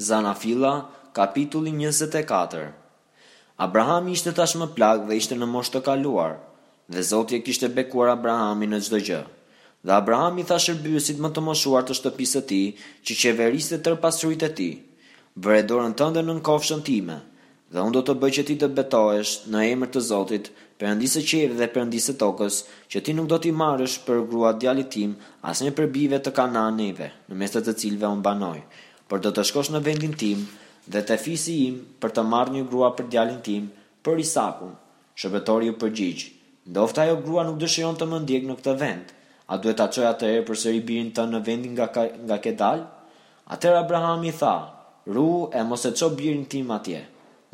Zanafilla, kapitulli njëzet e katër Abrahami ishte tashmë plak dhe ishte në moshë të kaluar, dhe Zoti e kishte bekuar Abrahamin në çdo gjë. Dhe Abrahami i tha shërbyesit më të moshuar të shtëpisë së tij që qeveriste tërë pasuritë e tij, Vëre dorën tënde nën kofshën time, Dhe unë do të bëj që ti të betohesh, në emër të Zotit, Perëndisë së qiejve dhe Perëndisë së tokës, që ti nuk do t'i marrësh për grua djalit tim, asnjë prej bijve të Kananeve, në mes të të cilëve unë banoj, por do të shkosh në vendin tim dhe te fisi im për të marrë një grua për djalin tim, për Isakun. Shërbëtori iu përgjigj, Ndofta ajo grua nuk dëshiron të më ndjekë në këtë vend, a duhet ta çoj atëherë përsëri birin tënd në vendin nga ka, nga ke dalë? Atëherë Abrahami i tha, Ruhu e mos e ço birin tim atje.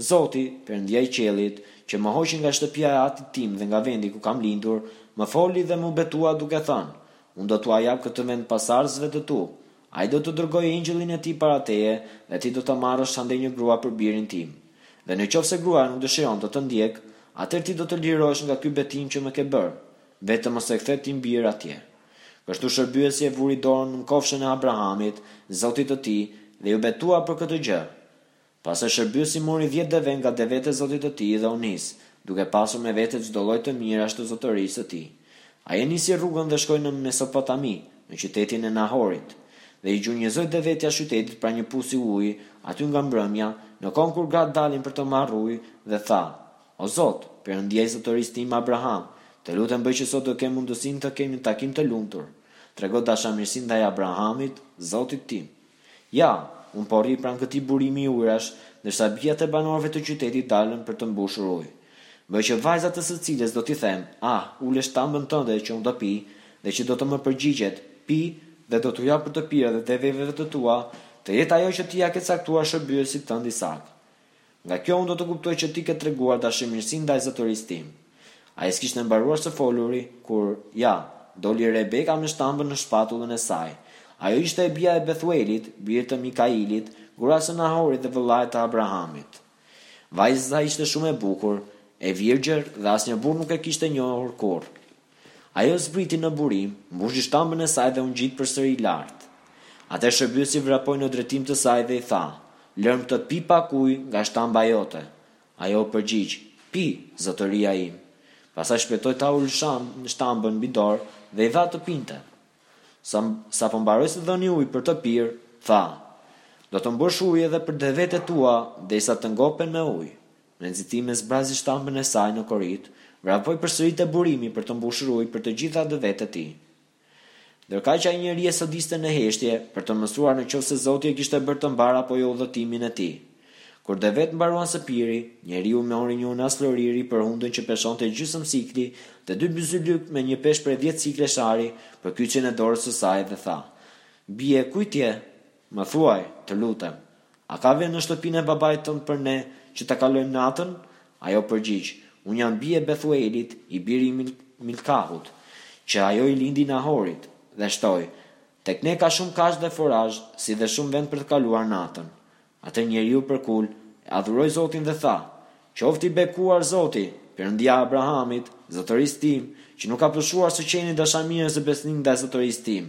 Zoti, Perëndia i qiellit, që më hoqi nga shtëpia e atit tim dhe nga vendi ku kam lindur, më foli dhe m'u betua duke thënë, Unë do t'ua jap këtë vend pasardhësve të tu, Ai do të dërgojë engjëllin e tij para teje dhe ti do të marrësh andej një grua për birin tim. Dhe në qoftë se gruaja nuk dëshiron të të ndjekë, atëherë ti do të lirohesh nga ky betim që më ke bërë, vetëm mos e kthe tim birë atje. Kështu shërbyesi e vuri dorën nën kofshën e Abrahamit, Zotit të tij, dhe iu betua për këtë gjë. Pastaj shërbyesi mori dhjetë deve nga devet e Zotit të tij dhe u nis, duke pasur me vete çdo lloj të mirash të zotërisë së tij. Ai e nisi rrugën dhe shkoi në Mesopotami, në qytetin e Nahorit. Dhe i gjunjëzoi devet jashtë qytetit pranë një pusi uji, aty nga mbrëmja, në kohën kur gratë dalin për të marrë ujë, dhe tha, O Zot, Perëndia i zotërisë tim Abraham, të lutem bëj që sot të kem mundësinë të kem një takim të lumtur. Trego dashamirësi ndaj Abrahamit, zotit tim. Ja, unë po rri pranë këtij burimi ujërash, ndërsa bijat e banorëve të qytetit dalën për të mbushur ujë. Bëj që vajza së cilës do t'i them, ah, ule shtambën tënde që unë të pi, dhe që do të më përgjigjet, pi, dhe do t'u jap për të pirë edhe deveve të tua, të jetë ajo që ti ia ke caktuar shërbyesit tënd Isak. Nga kjo unë do të kuptoj që ti ke treguar dashamirësi ndaj zotërisë tim. Ai s'kishte mbaruar së foluri, kur, ja, doli Rebeka me shtambën në shpatullën e saj. Ajo ishte e bija e Bethuelit, bir të Mikailit, gruas së Nahorit dhe vëllait të Abrahamit. Vajzëza ishte shumë e bukur, e virgjër dhe asnjë burrë nuk e kishte njohur kurrë. Ajo zbriti në burim, mbushi shtambën e saj dhe u ngjit përsëri lart. Atëherë shërbyesi vrapoi në drejtim të saj dhe i tha, Lërmë të pi pak ujë nga shtamba jote. Ajo u përgjigj, Pi, zotëria im. Pastaj shpejtoi ta ulë shtambën mbi dorë dhe i dha të pinte. Sa, sapo mbaroi së dhëni ujë për të pirë, tha, Do të mbush ujë edhe për devet e tua derisa të ngopen me ujë. Me nxitim e zbrazi shtambën e saj në koritë, vrapoi përsëri te burimi për të mbushur ujë për të gjitha devetë e tij. Ndërkaq ai njeri e sodiste në heshtje, për të mësuar në qoftë se Zoti e kishte bërë të mbarë apo jo udhëtimin e tij. Kur devetë mbaruan së piri, njeriu mori një unazë floriri për hundën që peshonte gjysëm sikli dhe dy byzylykë me një peshë prej dhjetë siklesh ari për kyçin e dorës së saj dhe tha, Bija e kujt je? Më thuaj, të lutem, a ka vend në shtëpinë e babait tënd për ne që të kalojmë natën? Ajo u përgjigj, Unë jam bija e Bethuelit, i biri i Milkahut, që ajo i lindi Nahorit, dhe shtoi, Tek ne ka shumë kashtë dhe forazh, si dhe shumë vend për të kaluar natën. Atë njeriu u përkul, adhuroi Zotin dhe tha, Qoftë i bekuar Zoti, Perëndia e Abrahamit, zotërisë tim, që nuk ka pushuar së qeni dashamirës dhe besnik ndaj zotërisë tim!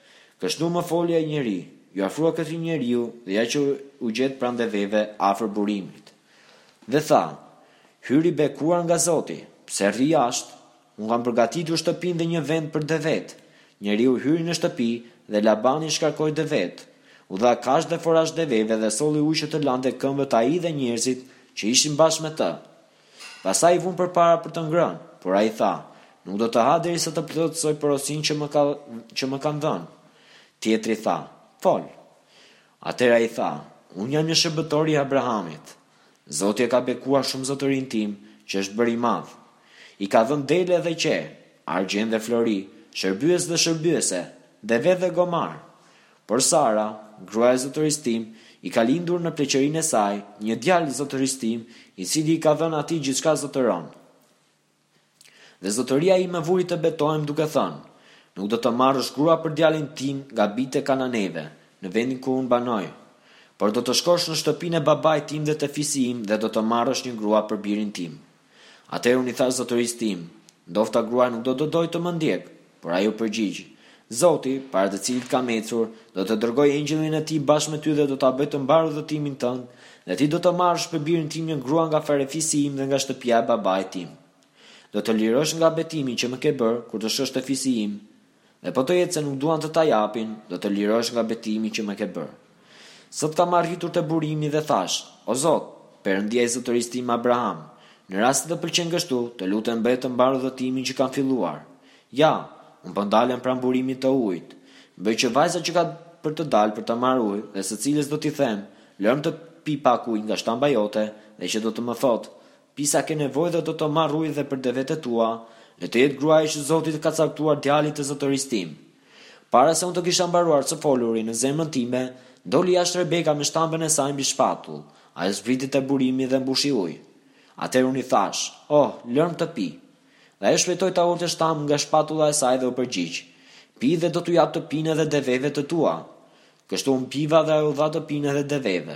Kështu më foli ai njeri, iu afrua këtij njeriu dhe ja që u gjet pranë deveve afër burimit. Dhe tha, Hyr i bekuar nga Zoti, pse rri jashtë? Unë kam përgatitur shtëpinë dhe një vend për devet. Njeriu hyri në shtëpi dhe Labani shkarkoi devet. U dha kashtë dhe forazh deveve dhe solli ujë që të lante këmbët ai dhe njerëzit që ishin bashkë me të. Pastaj i vunë përpara për të ngrënë, por ai tha, Nuk do të ha derisa të plotësoj porosinë që më ka, që më kanë dhënë. Tjetri tha, Fol. Atëherë ai tha, Unë jam një shërbëtor i Abrahamit. Zoti e ka bekuar shumë zotërinë tim, që është bërë i madh. I ka dhënë dele dhe qe, argjend dhe flori, shërbyes dhe shërbyese, deve dhe gomarë. Por Sara, gruaja e zotërisë tim, i ka lindur në pleqërinë e saj, një djalë zotërisë tim, i cili i ka dhënë atij gjithçka zotëron. Dhe zotëria im më vuri të betohem duke thënë, Nuk do të marrësh grua për djalin tim nga bijat e kananejve, në vendin ku unë banoj, por do të shkosh në shtëpinë e babait tim dhe te fisi im dhe do të marrësh një grua për birin tim. Atëherë unë i thashë zotërisë tim, Ndofta gruaja nuk do të dojë të më ndjekë, por ai u përgjigj, Zoti, para të cilit kam ecur, do të dërgojë engjëllin e tij bashkë me ty dhe do ta bëjë të mbarë udhëtimin tënd, dhe ti do të marrësh për birin tim një grua nga farefisi im dhe nga shtëpia e babait tim. Do të lirohesh nga betimi që më ke bërë, kur të shkosh te fisi im, Dhe po të jetë se nuk duan të ta japin, do të lirohesh nga betimi që më ke bërë. Sot kam arritur te burimi dhe thashë, O Zot, Perëndia i zotërisë tim Abraham, në rast se të pëlqen kështu, të lutem bëje të mbarë udhëtimin që kam filluar. Ja, unë po ndalem pranë burimit të ujit. Bëj që vajza që ka për të dalë për të marrë ujë dhe së cilës do t'i them, Lërmë të pi pak ujë nga shtamba jote dhe që do të më thotë, Pi sa ke nevojë dhe do të marr ujë dhe për devet e tua, le të jetë gruaja që Zoti të ka caktuar djalit të zotërisë tim. Para se unë të kisha mbaruar së foluri në zemrën time, doli jashtë Rebeka me shtambën e saj mbi shpatullë, ajo zbriti te burimi dhe mbushi ujë. Atëherë unë i thashë, Oh, lërmë të pi. Dhe ajo shpejtoi ta ulte shtambën nga shpatulla e saj dhe u përgjigj, Pi dhe do t'u jap të pinë edhe deveve të tua. Kështu unë piva dhe ajo u dha të pinë edhe deveve.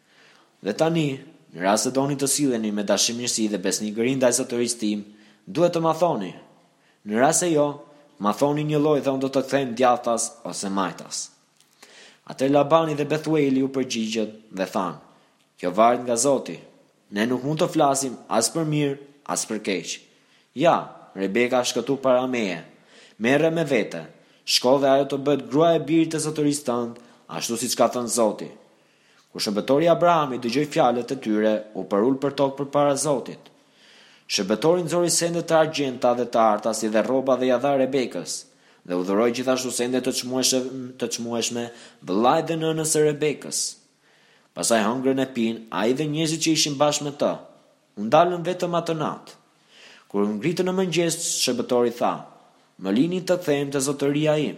Dhe tani, në rast se doni të silleni me dashimirësi dhe besnikëri ndaj zotërisë tim, duhet të ma thoni! Në rast se jo, ma thoni njëlloj dhe unë do të kthehem djathtas ose majtas. Atëherë Labani dhe Bethueli u përgjigjën dhe thanë, Kjo varet nga Zoti. Ne nuk mund të flasim as për mirë, as për keq. Ja, Rebeka është këtu para meje. Merre me vete, shko dhe ajo të bëhet grua e birit të zotërisë tënd, ashtu siç ka thënë Zoti. Kur shërbëtori i Abrahamit dëgjoi fjalët e tyre, u përul përtokë përpara Zotit. Shërbëtori nxori sende të argjendta dhe të arta si dhe rroba dhe ia dha Rebekës, dhe u dhuroi gjithashtu sende të çmueshme vëllait dhe nënës së Rebekës. Pastaj hëngrën e pinë ai dhe njerëzit që ishin bashkë me të. U ndalën vetëm atë natë. Kur u ngritën në mëngjes, shërbëtori tha, Më lini të kthehem te zotëria im.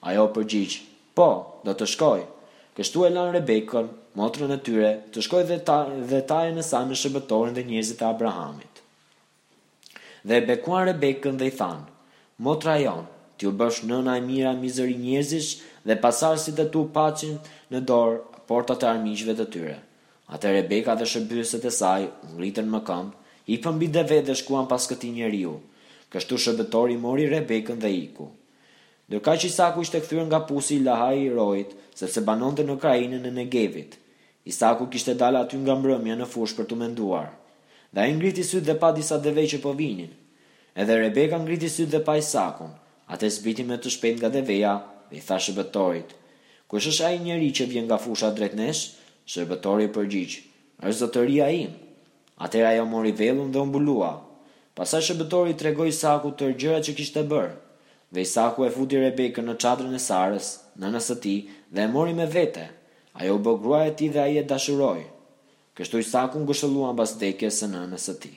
Ajo u përgjigj, Po, do të shkoj. Kështu e lanë Rebekën, motrën e tyre, të shkojë dhe ta dhe tajen e saj me shërbëtorin dhe njerëzit e Abrahamit. Dhe e bekuan Rebekën dhe i thanë, Motra jonë, t'u bëfsh nëna e mijëra mizëri njerëzish dhe pasardhësit e tu paçin në dorë portat e armiqve të tyre. Atëherë Rebeka dhe shërbyeset e saj u ngritën më këmbë, hipën mbi devet dhe shkuan pas këtij njeriu. Kështu shërbëtori mori Rebekën dhe iku. Ndërkaq Isaku ishte kthyer nga pusi i Lahaj Roit, sepse banonte në krahinën e Negevit. Isaku kishte dalë aty nga mbrëmja në fushë për të menduar. Dhe ai ngriti sytë dhe pa disa deve që po vinin. Edhe Rebeka ngriti sytë dhe pa Isakun. Atëherë zbriti me të shpejtë nga deveja dhe i tha shërbëtorit, Kush është ai njeri që vjen nga fusha drejt nesh? Shërbëtori u përgjigj, Është zotëria im. Atëherë ajo mori velun dhe u mbulua. Pastaj shërbëtori i tregoi Isakut tërë gjërat që kishte bërë. Dhe Isaku e futi Rebekën në çadrën e Sarës, nënës së tij, dhe e mori me vete. Ajo u bë gruaja e tij dhe ai e dashuroi. Kështu Isaku u ngushëllua mbas vdekjes së nënës së tij.